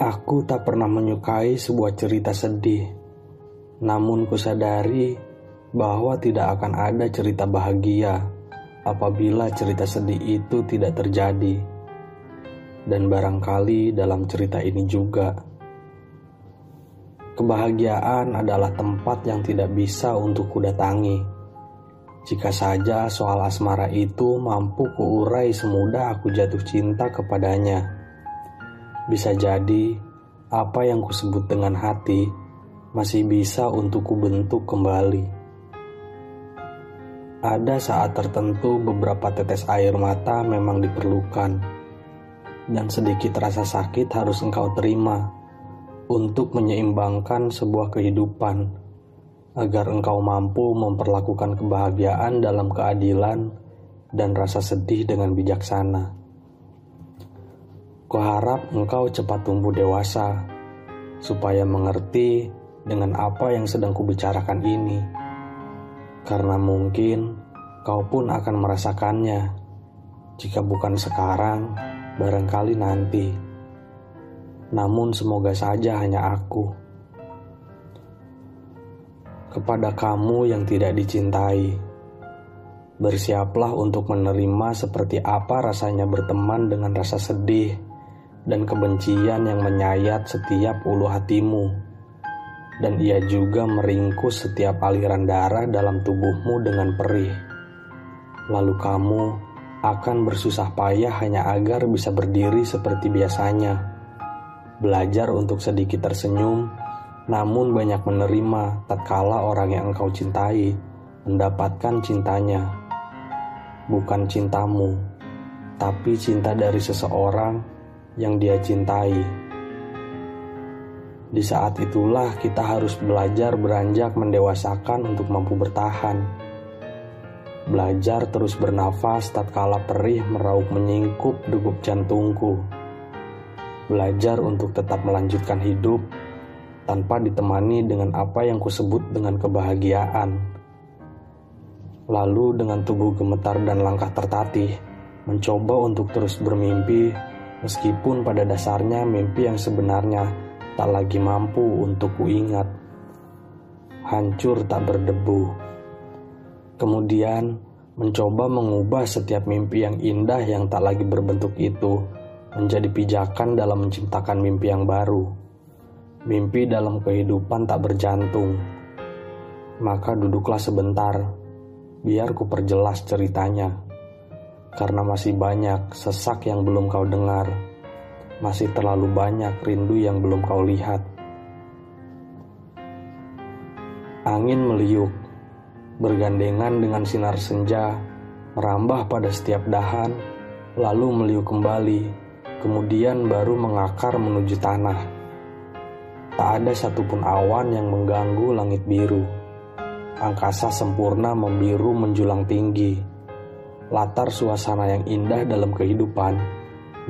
Aku tak pernah menyukai sebuah cerita sedih, namun kusadari bahwa tidak akan ada cerita bahagia apabila cerita sedih itu tidak terjadi. Dan barangkali dalam cerita ini juga, kebahagiaan adalah tempat yang tidak bisa untuk kudatangi. Jika saja soal asmara itu mampu kuurai semudah aku jatuh cinta kepadanya. Bisa jadi, apa yang kusebut dengan hati masih bisa untuk kubentuk kembali. Ada saat tertentu beberapa tetes air mata memang diperlukan, dan sedikit rasa sakit harus engkau terima untuk menyeimbangkan sebuah kehidupan, agar engkau mampu memperlakukan kebahagiaan dalam keadilan dan rasa sedih dengan bijaksana. Kuharap engkau cepat tumbuh dewasa, supaya mengerti dengan apa yang sedang kubicarakan ini. Karena mungkin kau pun akan merasakannya. Jika bukan sekarang, barangkali nanti. Namun semoga saja hanya aku. Kepada kamu yang tidak dicintai, bersiaplah untuk menerima seperti apa rasanya berteman dengan rasa sedih dan kebencian yang menyayat setiap ulu hatimu. Dan ia juga meringkus setiap aliran darah dalam tubuhmu dengan perih. Lalu kamu akan bersusah payah hanya agar bisa berdiri seperti biasanya. Belajar untuk sedikit tersenyum, namun banyak menerima tatkala orang yang engkau cintai mendapatkan cintanya. Bukan cintamu, tapi cinta dari seseorang yang dia cintai. Di saat itulah kita harus belajar beranjak mendewasakan untuk mampu bertahan. Belajar terus bernafas tatkala perih meraup menyingkup degup jantungku. Belajar untuk tetap melanjutkan hidup tanpa ditemani dengan apa yang kusebut dengan kebahagiaan. Lalu dengan tubuh gemetar dan langkah tertatih, mencoba untuk terus bermimpi Meskipun pada dasarnya mimpi yang sebenarnya tak lagi mampu untuk kuingat. Hancur tak berdebu. Kemudian mencoba mengubah setiap mimpi yang indah yang tak lagi berbentuk itu menjadi pijakan dalam menciptakan mimpi yang baru. Mimpi dalam kehidupan tak berjantung. Maka duduklah sebentar, biar ku perjelas ceritanya karena masih banyak sesak yang belum kau dengar, masih terlalu banyak rindu yang belum kau lihat. Angin meliuk, bergandengan dengan sinar senja, merambah pada setiap dahan, lalu meliuk kembali, kemudian baru mengakar menuju tanah. Tak ada satupun awan yang mengganggu langit biru. Angkasa sempurna membiru menjulang tinggi latar suasana yang indah dalam kehidupan,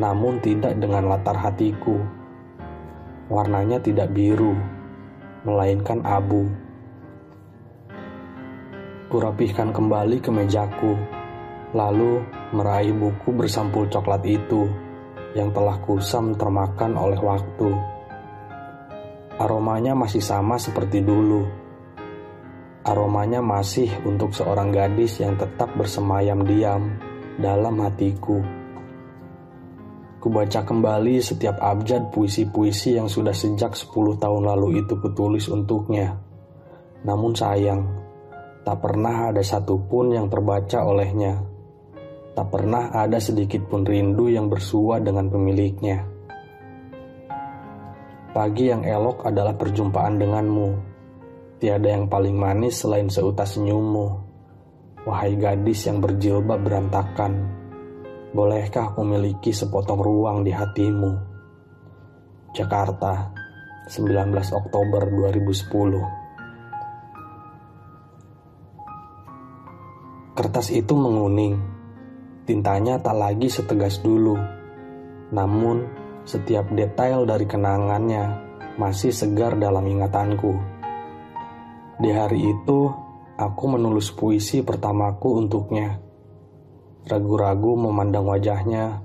namun tidak dengan latar hatiku. Warnanya tidak biru, melainkan abu. Kurapihkan kembali ke mejaku, lalu meraih buku bersampul coklat itu yang telah kusam termakan oleh waktu. Aromanya masih sama seperti dulu Aromanya masih untuk seorang gadis yang tetap bersemayam diam dalam hatiku. Kubaca kembali setiap abjad puisi-puisi yang sudah sejak 10 tahun lalu itu kutulis untuknya. Namun sayang, tak pernah ada satupun yang terbaca olehnya. Tak pernah ada sedikit pun rindu yang bersua dengan pemiliknya. Pagi yang elok adalah perjumpaan denganmu Tiada yang paling manis selain seutas senyummu. Wahai gadis yang berjilbab berantakan, bolehkah aku memiliki sepotong ruang di hatimu? Jakarta, 19 Oktober 2010 Kertas itu menguning, tintanya tak lagi setegas dulu. Namun, setiap detail dari kenangannya masih segar dalam ingatanku. Di hari itu, aku menulis puisi pertamaku untuknya. Ragu-ragu memandang wajahnya,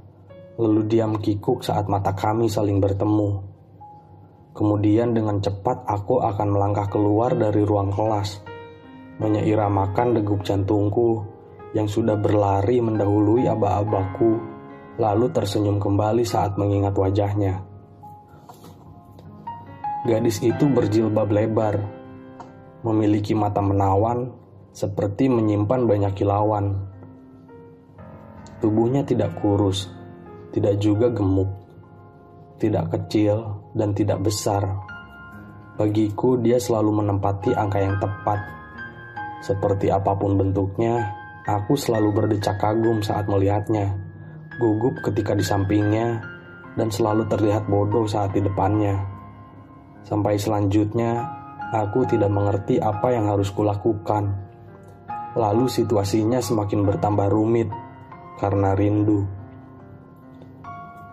lalu diam kikuk saat mata kami saling bertemu. Kemudian dengan cepat aku akan melangkah keluar dari ruang kelas, menyeiramakan degup jantungku yang sudah berlari mendahului aba-abaku, lalu tersenyum kembali saat mengingat wajahnya. Gadis itu berjilbab lebar, memiliki mata menawan, seperti menyimpan banyak kilauan. Tubuhnya tidak kurus, tidak juga gemuk, tidak kecil, dan tidak besar. Bagiku, dia selalu menempati angka yang tepat. Seperti apa pun bentuknya, aku selalu berdecak kagum saat melihatnya, gugup ketika di sampingnya, dan selalu terlihat bodoh saat di depannya. Sampai selanjutnya, aku tidak mengerti apa yang harus kulakukan. Lalu situasinya semakin bertambah rumit karena rindu.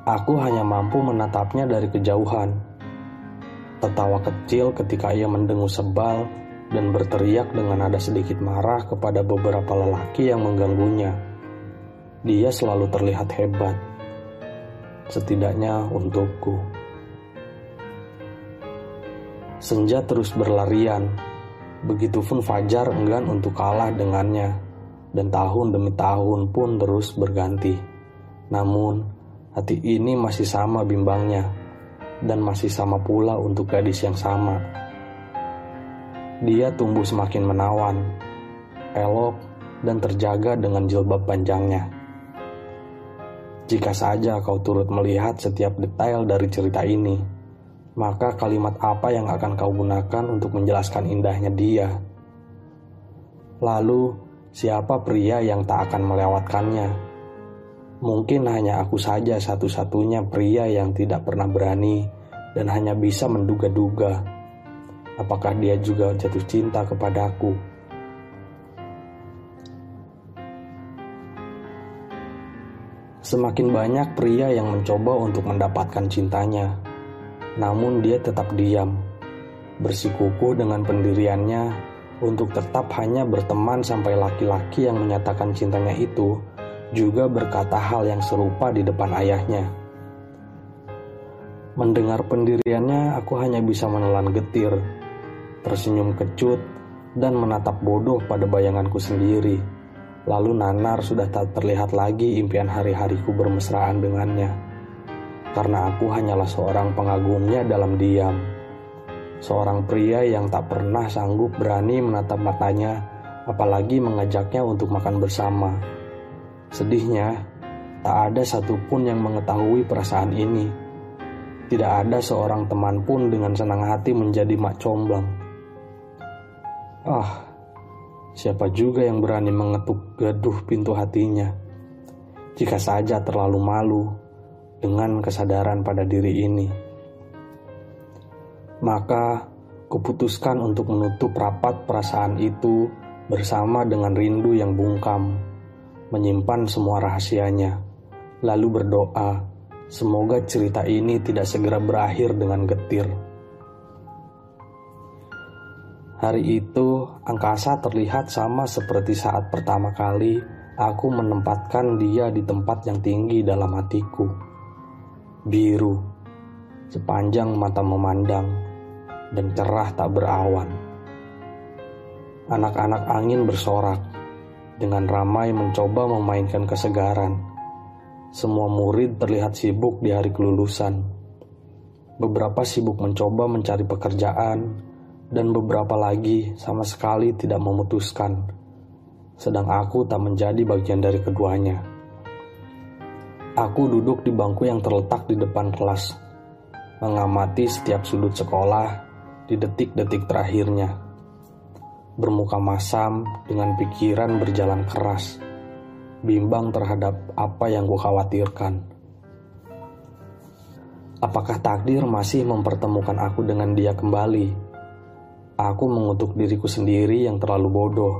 Aku hanya mampu menatapnya dari kejauhan. Tertawa kecil ketika ia mendengus sebal dan berteriak dengan nada sedikit marah kepada beberapa lelaki yang mengganggunya. Dia selalu terlihat hebat, setidaknya untukku. Senja terus berlarian, begitupun Fajar enggan untuk kalah dengannya, dan tahun demi tahun pun terus berganti. Namun, Hati ini masih sama bimbangnya, dan masih sama pula untuk gadis yang sama. Dia tumbuh semakin menawan, elok, dan terjaga dengan jilbab panjangnya. Jika saja kau turut melihat setiap detail dari cerita ini, maka kalimat apa yang akan kau gunakan untuk menjelaskan indahnya dia? Lalu, siapa pria yang tak akan melewatkannya? Mungkin hanya aku saja satu-satunya pria yang tidak pernah berani dan hanya bisa menduga-duga apakah dia juga jatuh cinta kepadaku. Semakin banyak pria yang mencoba untuk mendapatkan cintanya, namun dia tetap diam, bersikukuh dengan pendiriannya untuk tetap hanya berteman sampai laki-laki yang menyatakan cintanya itu juga berkata hal yang serupa di depan ayahnya. Mendengar pendiriannya, aku hanya bisa menelan getir, tersenyum kecut, dan menatap bodoh pada bayanganku sendiri. Lalu nanar sudah tak terlihat lagi impian hari-hariku bermesraan dengannya. Karena aku hanyalah seorang pengagumnya dalam diam. Seorang pria yang tak pernah sanggup berani menatap matanya, apalagi mengajaknya untuk makan bersama. Sedihnya, tak ada satupun yang mengetahui perasaan ini. Tidak ada seorang teman pun dengan senang hati menjadi mak comblang. Ah, siapa juga yang berani mengetuk gaduh pintu hatinya? Jika saja terlalu malu dengan kesadaran pada diri ini. Maka, kuputuskan untuk menutup rapat perasaan itu bersama dengan rindu yang bungkam menyimpan semua rahasianya, lalu berdoa, semoga cerita ini tidak segera berakhir dengan getir. Hari itu, angkasa terlihat sama seperti saat pertama kali aku menempatkan dia di tempat yang tinggi dalam hatiku. Biru, sepanjang mata memandang, dan cerah tak berawan. Anak-anak angin bersorak, dengan ramai mencoba memainkan kesegaran. Semua murid terlihat sibuk di hari kelulusan. Beberapa sibuk mencoba mencari pekerjaan, dan beberapa lagi sama sekali tidak memutuskan. Sedang aku tak menjadi bagian dari keduanya. Aku duduk di bangku yang terletak di depan kelas, mengamati setiap sudut sekolah di detik-detik terakhirnya bermuka masam dengan pikiran berjalan keras, bimbang terhadap apa yang ku khawatirkan. Apakah takdir masih mempertemukan aku dengan dia kembali? Aku mengutuk diriku sendiri yang terlalu bodoh.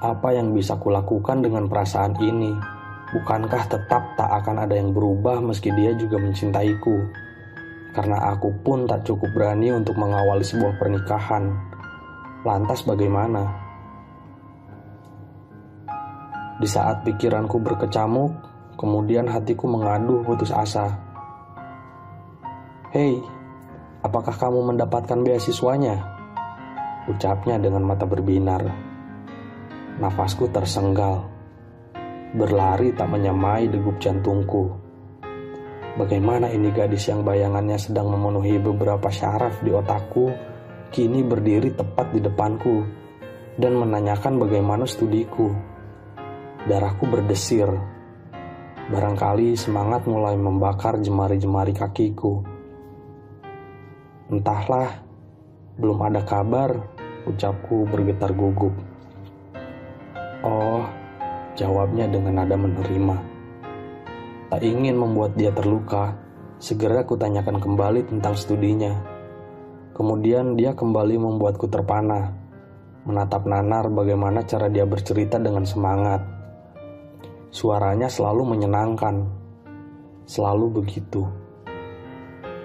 Apa yang bisa kulakukan dengan perasaan ini? Bukankah tetap tak akan ada yang berubah meski dia juga mencintaiku? Karena aku pun tak cukup berani untuk mengawali sebuah pernikahan Lantas bagaimana? Di saat pikiranku berkecamuk, kemudian hatiku mengadu putus asa. Hei, apakah kamu mendapatkan beasiswanya? Ucapnya dengan mata berbinar. Nafasku tersenggal. Berlari tak menyamai degup jantungku. Bagaimana ini gadis yang bayangannya sedang memenuhi beberapa syaraf di otakku, kini berdiri tepat di depanku dan menanyakan bagaimana studiku. Darahku berdesir. Barangkali semangat mulai membakar jemari-jemari kakiku. Entahlah, belum ada kabar, ucapku bergetar gugup. Oh, jawabnya dengan nada menerima. Tak ingin membuat dia terluka, segera kutanyakan kembali tentang studinya. Kemudian dia kembali membuatku terpana menatap Nanar bagaimana cara dia bercerita dengan semangat. Suaranya selalu menyenangkan, selalu begitu.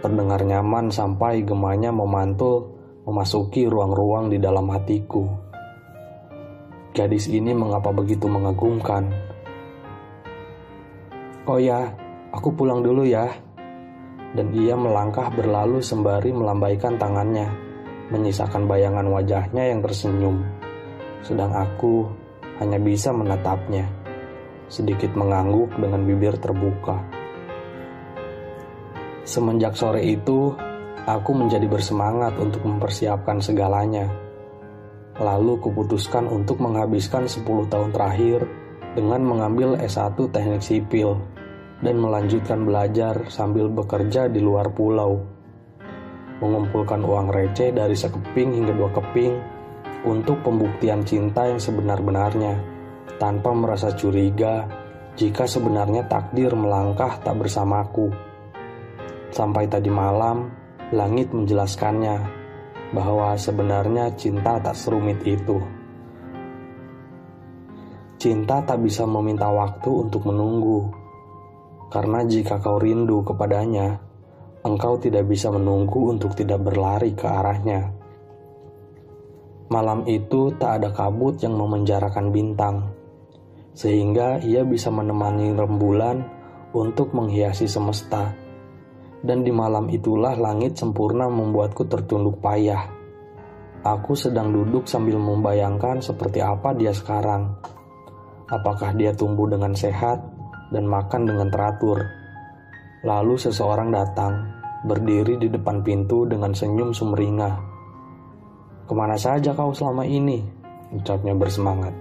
Terdengar nyaman sampai gemanya memantul memasuki ruang-ruang di dalam hatiku. Gadis ini mengapa begitu mengagumkan? Oh ya, aku pulang dulu ya. Dan ia melangkah berlalu sembari melambaikan tangannya menyisakan bayangan wajahnya yang tersenyum, sedang aku hanya bisa menatapnya, sedikit mengangguk dengan bibir terbuka. Semenjak sore itu, aku menjadi bersemangat untuk mempersiapkan segalanya. Lalu kuputuskan untuk menghabiskan 10 tahun terakhir dengan mengambil S1 Teknik Sipil dan melanjutkan belajar sambil bekerja di luar pulau mengumpulkan uang receh dari sekeping hingga dua keping untuk pembuktian cinta yang sebenar-benarnya, tanpa merasa curiga jika sebenarnya takdir melangkah tak bersamaku. Sampai tadi malam, langit menjelaskannya bahwa sebenarnya cinta tak serumit itu. Cinta tak bisa meminta waktu untuk menunggu, karena jika kau rindu kepadanya, engkau tidak bisa menunggu untuk tidak berlari ke arahnya. Malam itu tak ada kabut yang memenjarakan bintang, sehingga ia bisa menemani rembulan untuk menghiasi semesta. Dan di malam itulah langit sempurna membuatku tertunduk payah. Aku sedang duduk sambil membayangkan seperti apa dia sekarang. Apakah dia tumbuh dengan sehat dan makan dengan teratur? Lalu seseorang datang, berdiri di depan pintu dengan senyum sumringah. Ke mana saja kau selama ini? Ucapnya bersemangat.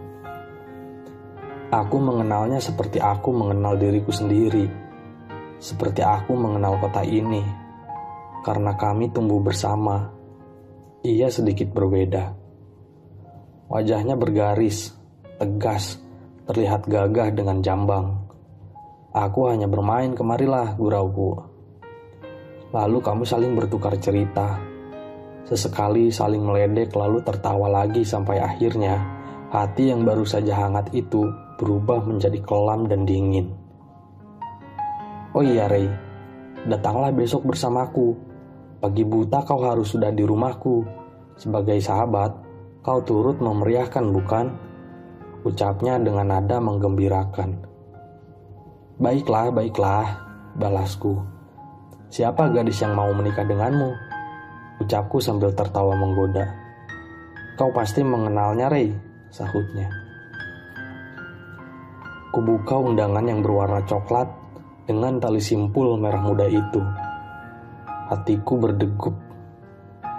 Aku mengenalnya seperti aku mengenal diriku sendiri. Seperti aku mengenal kota ini. Karena kami tumbuh bersama. Ia sedikit berbeda. Wajahnya bergaris, tegas, terlihat gagah dengan jambang. Aku hanya bermain kemarilah, gurauku. Lalu kamu saling bertukar cerita. Sesekali saling meledek lalu tertawa lagi sampai akhirnya hati yang baru saja hangat itu berubah menjadi kelam dan dingin. Oh iya Ray, datanglah besok bersamaku. Pagi buta kau harus sudah di rumahku. Sebagai sahabat, kau turut memeriahkan bukan? Ucapnya dengan nada menggembirakan. Baiklah, baiklah, balasku. Siapa gadis yang mau menikah denganmu? Ucapku sambil tertawa menggoda. Kau pasti mengenalnya, Ray, sahutnya. Kubuka undangan yang berwarna coklat dengan tali simpul merah muda itu. Hatiku berdegup.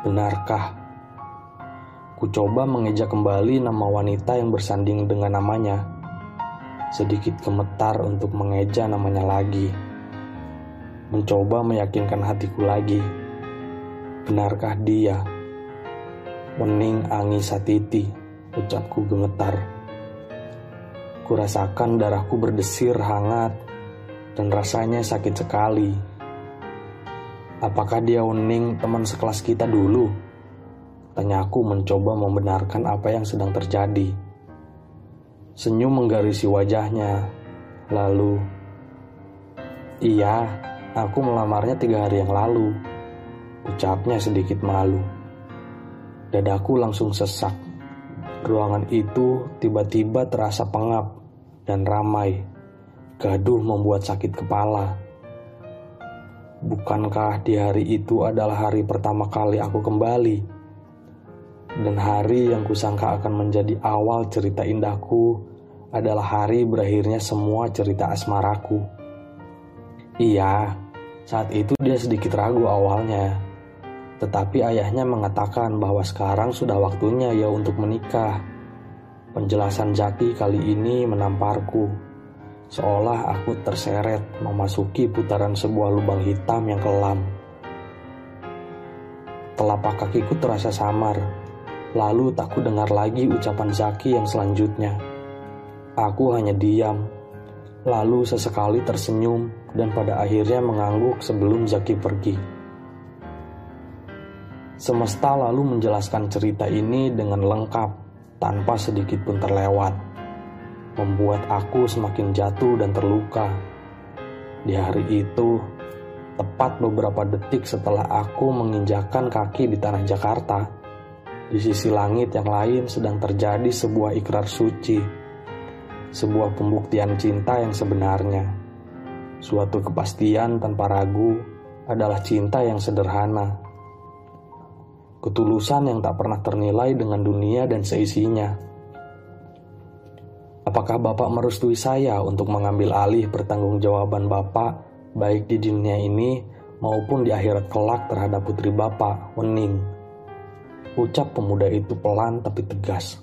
Benarkah? Ku coba mengeja kembali nama wanita yang bersanding dengan namanya sedikit gemetar untuk mengeja namanya lagi. Mencoba meyakinkan hatiku lagi. Benarkah dia? Wening Angi Satiti, ucapku gemetar. Kurasakan darahku berdesir hangat dan rasanya sakit sekali. Apakah dia Wening teman sekelas kita dulu? Tanyaku mencoba membenarkan apa yang sedang terjadi. Senyum menggarisi wajahnya. Lalu, Iya, aku melamarnya tiga hari yang lalu. Ucapnya sedikit malu. Dadaku langsung sesak. Ruangan itu tiba-tiba terasa pengap dan ramai. Gaduh membuat sakit kepala. Bukankah di hari itu adalah hari pertama kali aku kembali? Dan hari yang kusangka akan menjadi awal cerita indahku adalah hari berakhirnya semua cerita asmaraku. Iya, saat itu dia sedikit ragu awalnya. Tetapi ayahnya mengatakan bahwa sekarang sudah waktunya ya untuk menikah. Penjelasan Jaki kali ini menamparku seolah aku terseret memasuki putaran sebuah lubang hitam yang kelam. Telapak kakiku terasa samar, lalu tak ku dengar lagi ucapan Zaki yang selanjutnya. Aku hanya diam, lalu sesekali tersenyum dan pada akhirnya mengangguk sebelum Zaki pergi. Semesta lalu menjelaskan cerita ini dengan lengkap, tanpa sedikit pun terlewat membuat aku semakin jatuh dan terluka. Di hari itu, tepat beberapa detik setelah aku menginjakan kaki di tanah Jakarta, di sisi langit yang lain sedang terjadi sebuah ikrar suci, sebuah pembuktian cinta yang sebenarnya. Suatu kepastian tanpa ragu adalah cinta yang sederhana. Ketulusan yang tak pernah ternilai dengan dunia dan seisinya Apakah Bapak merestui saya untuk mengambil alih pertanggungjawaban Bapak baik di dunia ini maupun di akhirat kelak terhadap putri Bapak, Wening? Ucap pemuda itu pelan tapi tegas.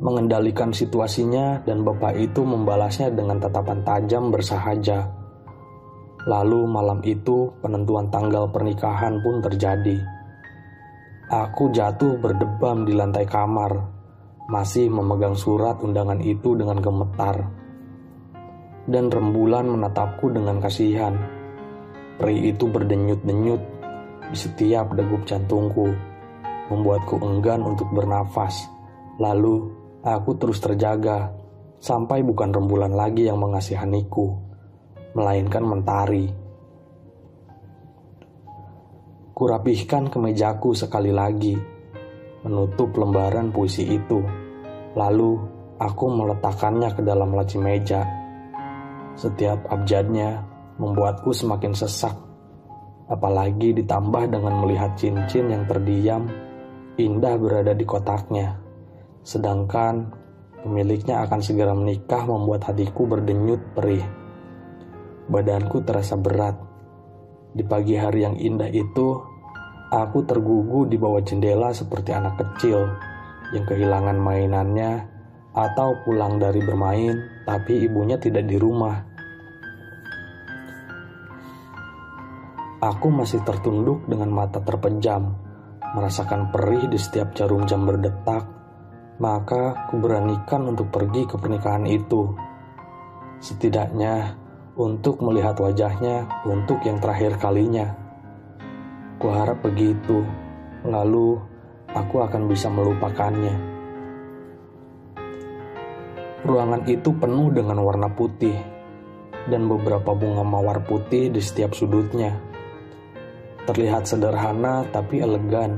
Mengendalikan situasinya dan Bapak itu membalasnya dengan tatapan tajam bersahaja. Lalu malam itu penentuan tanggal pernikahan pun terjadi. Aku jatuh berdebam di lantai kamar masih memegang surat undangan itu dengan gemetar. Dan rembulan menatapku dengan kasihan. Peri itu berdenyut-denyut di setiap degup jantungku, membuatku enggan untuk bernafas. Lalu aku terus terjaga sampai bukan rembulan lagi yang mengasihaniku, melainkan mentari. Kurapihkan kemejaku sekali lagi, menutup lembaran puisi itu Lalu aku meletakkannya ke dalam laci meja. Setiap abjadnya membuatku semakin sesak. Apalagi ditambah dengan melihat cincin yang terdiam indah berada di kotaknya. Sedangkan pemiliknya akan segera menikah membuat hatiku berdenyut perih. Badanku terasa berat. Di pagi hari yang indah itu, aku tergugu di bawah jendela seperti anak kecil yang kehilangan mainannya atau pulang dari bermain tapi ibunya tidak di rumah. Aku masih tertunduk dengan mata terpejam, merasakan perih di setiap jarum jam berdetak, maka kuberanikan untuk pergi ke pernikahan itu. Setidaknya untuk melihat wajahnya untuk yang terakhir kalinya. Kuharap begitu. Lalu aku akan bisa melupakannya. Ruangan itu penuh dengan warna putih dan beberapa bunga mawar putih di setiap sudutnya. Terlihat sederhana tapi elegan.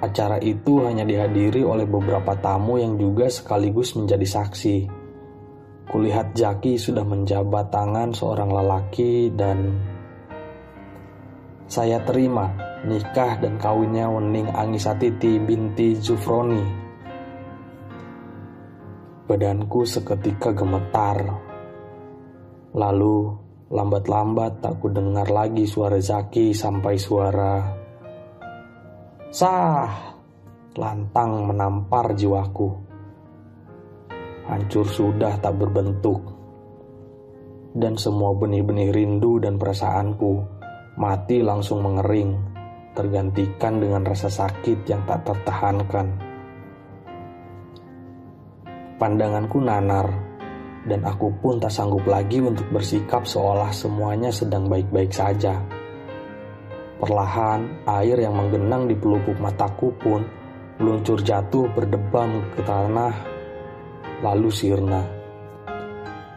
Acara itu hanya dihadiri oleh beberapa tamu yang juga sekaligus menjadi saksi. Kulihat Jaki sudah menjabat tangan seorang lelaki dan saya terima nikah dan kawinnya Wening Angisatiti binti Zufroni. Badanku seketika gemetar. Lalu lambat-lambat tak ku dengar lagi suara Zaki sampai suara Sah! Lantang menampar jiwaku. Hancur sudah tak berbentuk. Dan semua benih-benih rindu dan perasaanku mati langsung mengering tergantikan dengan rasa sakit yang tak tertahankan. Pandanganku nanar, dan aku pun tak sanggup lagi untuk bersikap seolah semuanya sedang baik-baik saja. Perlahan, air yang menggenang di pelupuk mataku pun meluncur jatuh berdebam ke tanah, lalu sirna.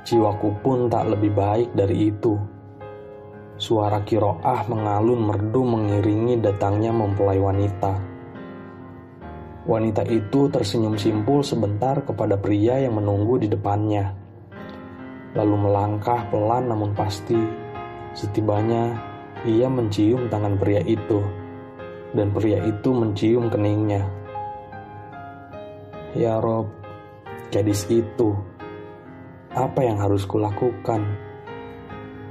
Jiwaku pun tak lebih baik dari itu Suara kiroah mengalun merdu mengiringi datangnya mempelai wanita. Wanita itu tersenyum simpul sebentar kepada pria yang menunggu di depannya. Lalu melangkah pelan namun pasti Setibanya, ia mencium tangan pria itu, dan pria itu mencium keningnya. Ya Rob, gadis itu, apa yang harus kulakukan?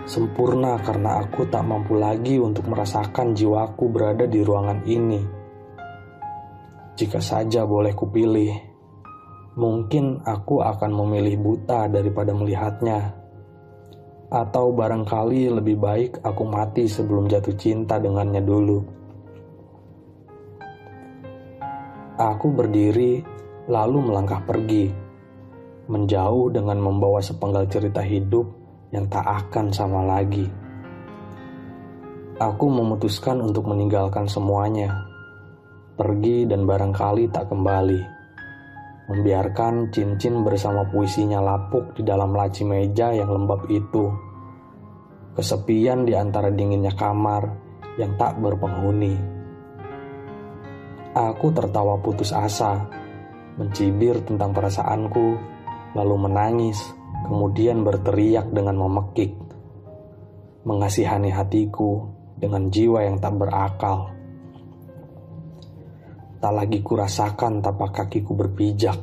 Sempurna karena aku tak mampu lagi untuk merasakan jiwaku berada di ruangan ini. Jika saja boleh kupilih, mungkin aku akan memilih buta daripada melihatnya atau barangkali lebih baik aku mati sebelum jatuh cinta dengannya dulu. Aku berdiri, lalu melangkah pergi, menjauh dengan membawa sepenggal cerita hidup yang tak akan sama lagi. Aku memutuskan untuk meninggalkan semuanya, pergi dan barangkali tak kembali membiarkan cincin bersama puisinya lapuk di dalam laci meja yang lembab itu. Kesepian di antara dinginnya kamar yang tak berpenghuni. Aku tertawa putus asa, mencibir tentang perasaanku, lalu menangis, kemudian berteriak dengan memekik, mengasihani hatiku dengan jiwa yang tak berakal. Tak lagi kurasakan tapak kakiku berpijak.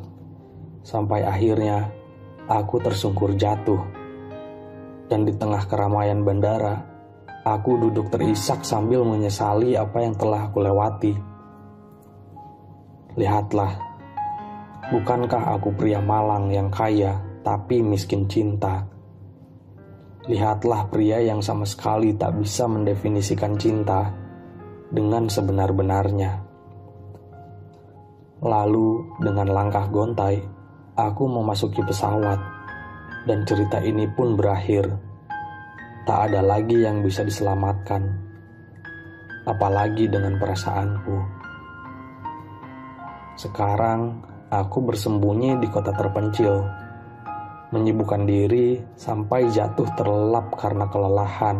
Sampai akhirnya aku tersungkur jatuh. Dan di tengah keramaian bandara, aku duduk terisak sambil menyesali apa yang telah aku lewati. Lihatlah, bukankah aku pria malang yang kaya tapi miskin cinta? Lihatlah pria yang sama sekali tak bisa mendefinisikan cinta dengan sebenar-benarnya. Lalu, dengan langkah gontai, aku memasuki pesawat, dan cerita ini pun berakhir. Tak ada lagi yang bisa diselamatkan, apalagi dengan perasaanku. Sekarang, aku bersembunyi di kota terpencil, menyibukkan diri sampai jatuh terlelap karena kelelahan,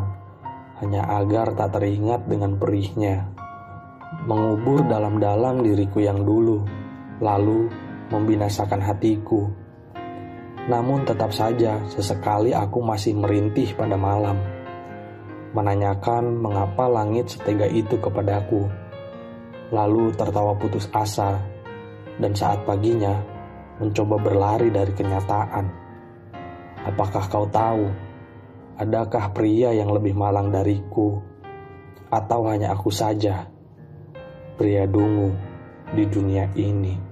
hanya agar tak teringat dengan perihnya mengubur dalam-dalam diriku yang dulu, lalu membinasakan hatiku. Namun tetap saja sesekali aku masih merintih pada malam, menanyakan mengapa langit setega itu kepadaku. Lalu tertawa putus asa, dan saat paginya mencoba berlari dari kenyataan. Apakah kau tahu, adakah pria yang lebih malang dariku, atau hanya aku saja? pria dungu di dunia ini.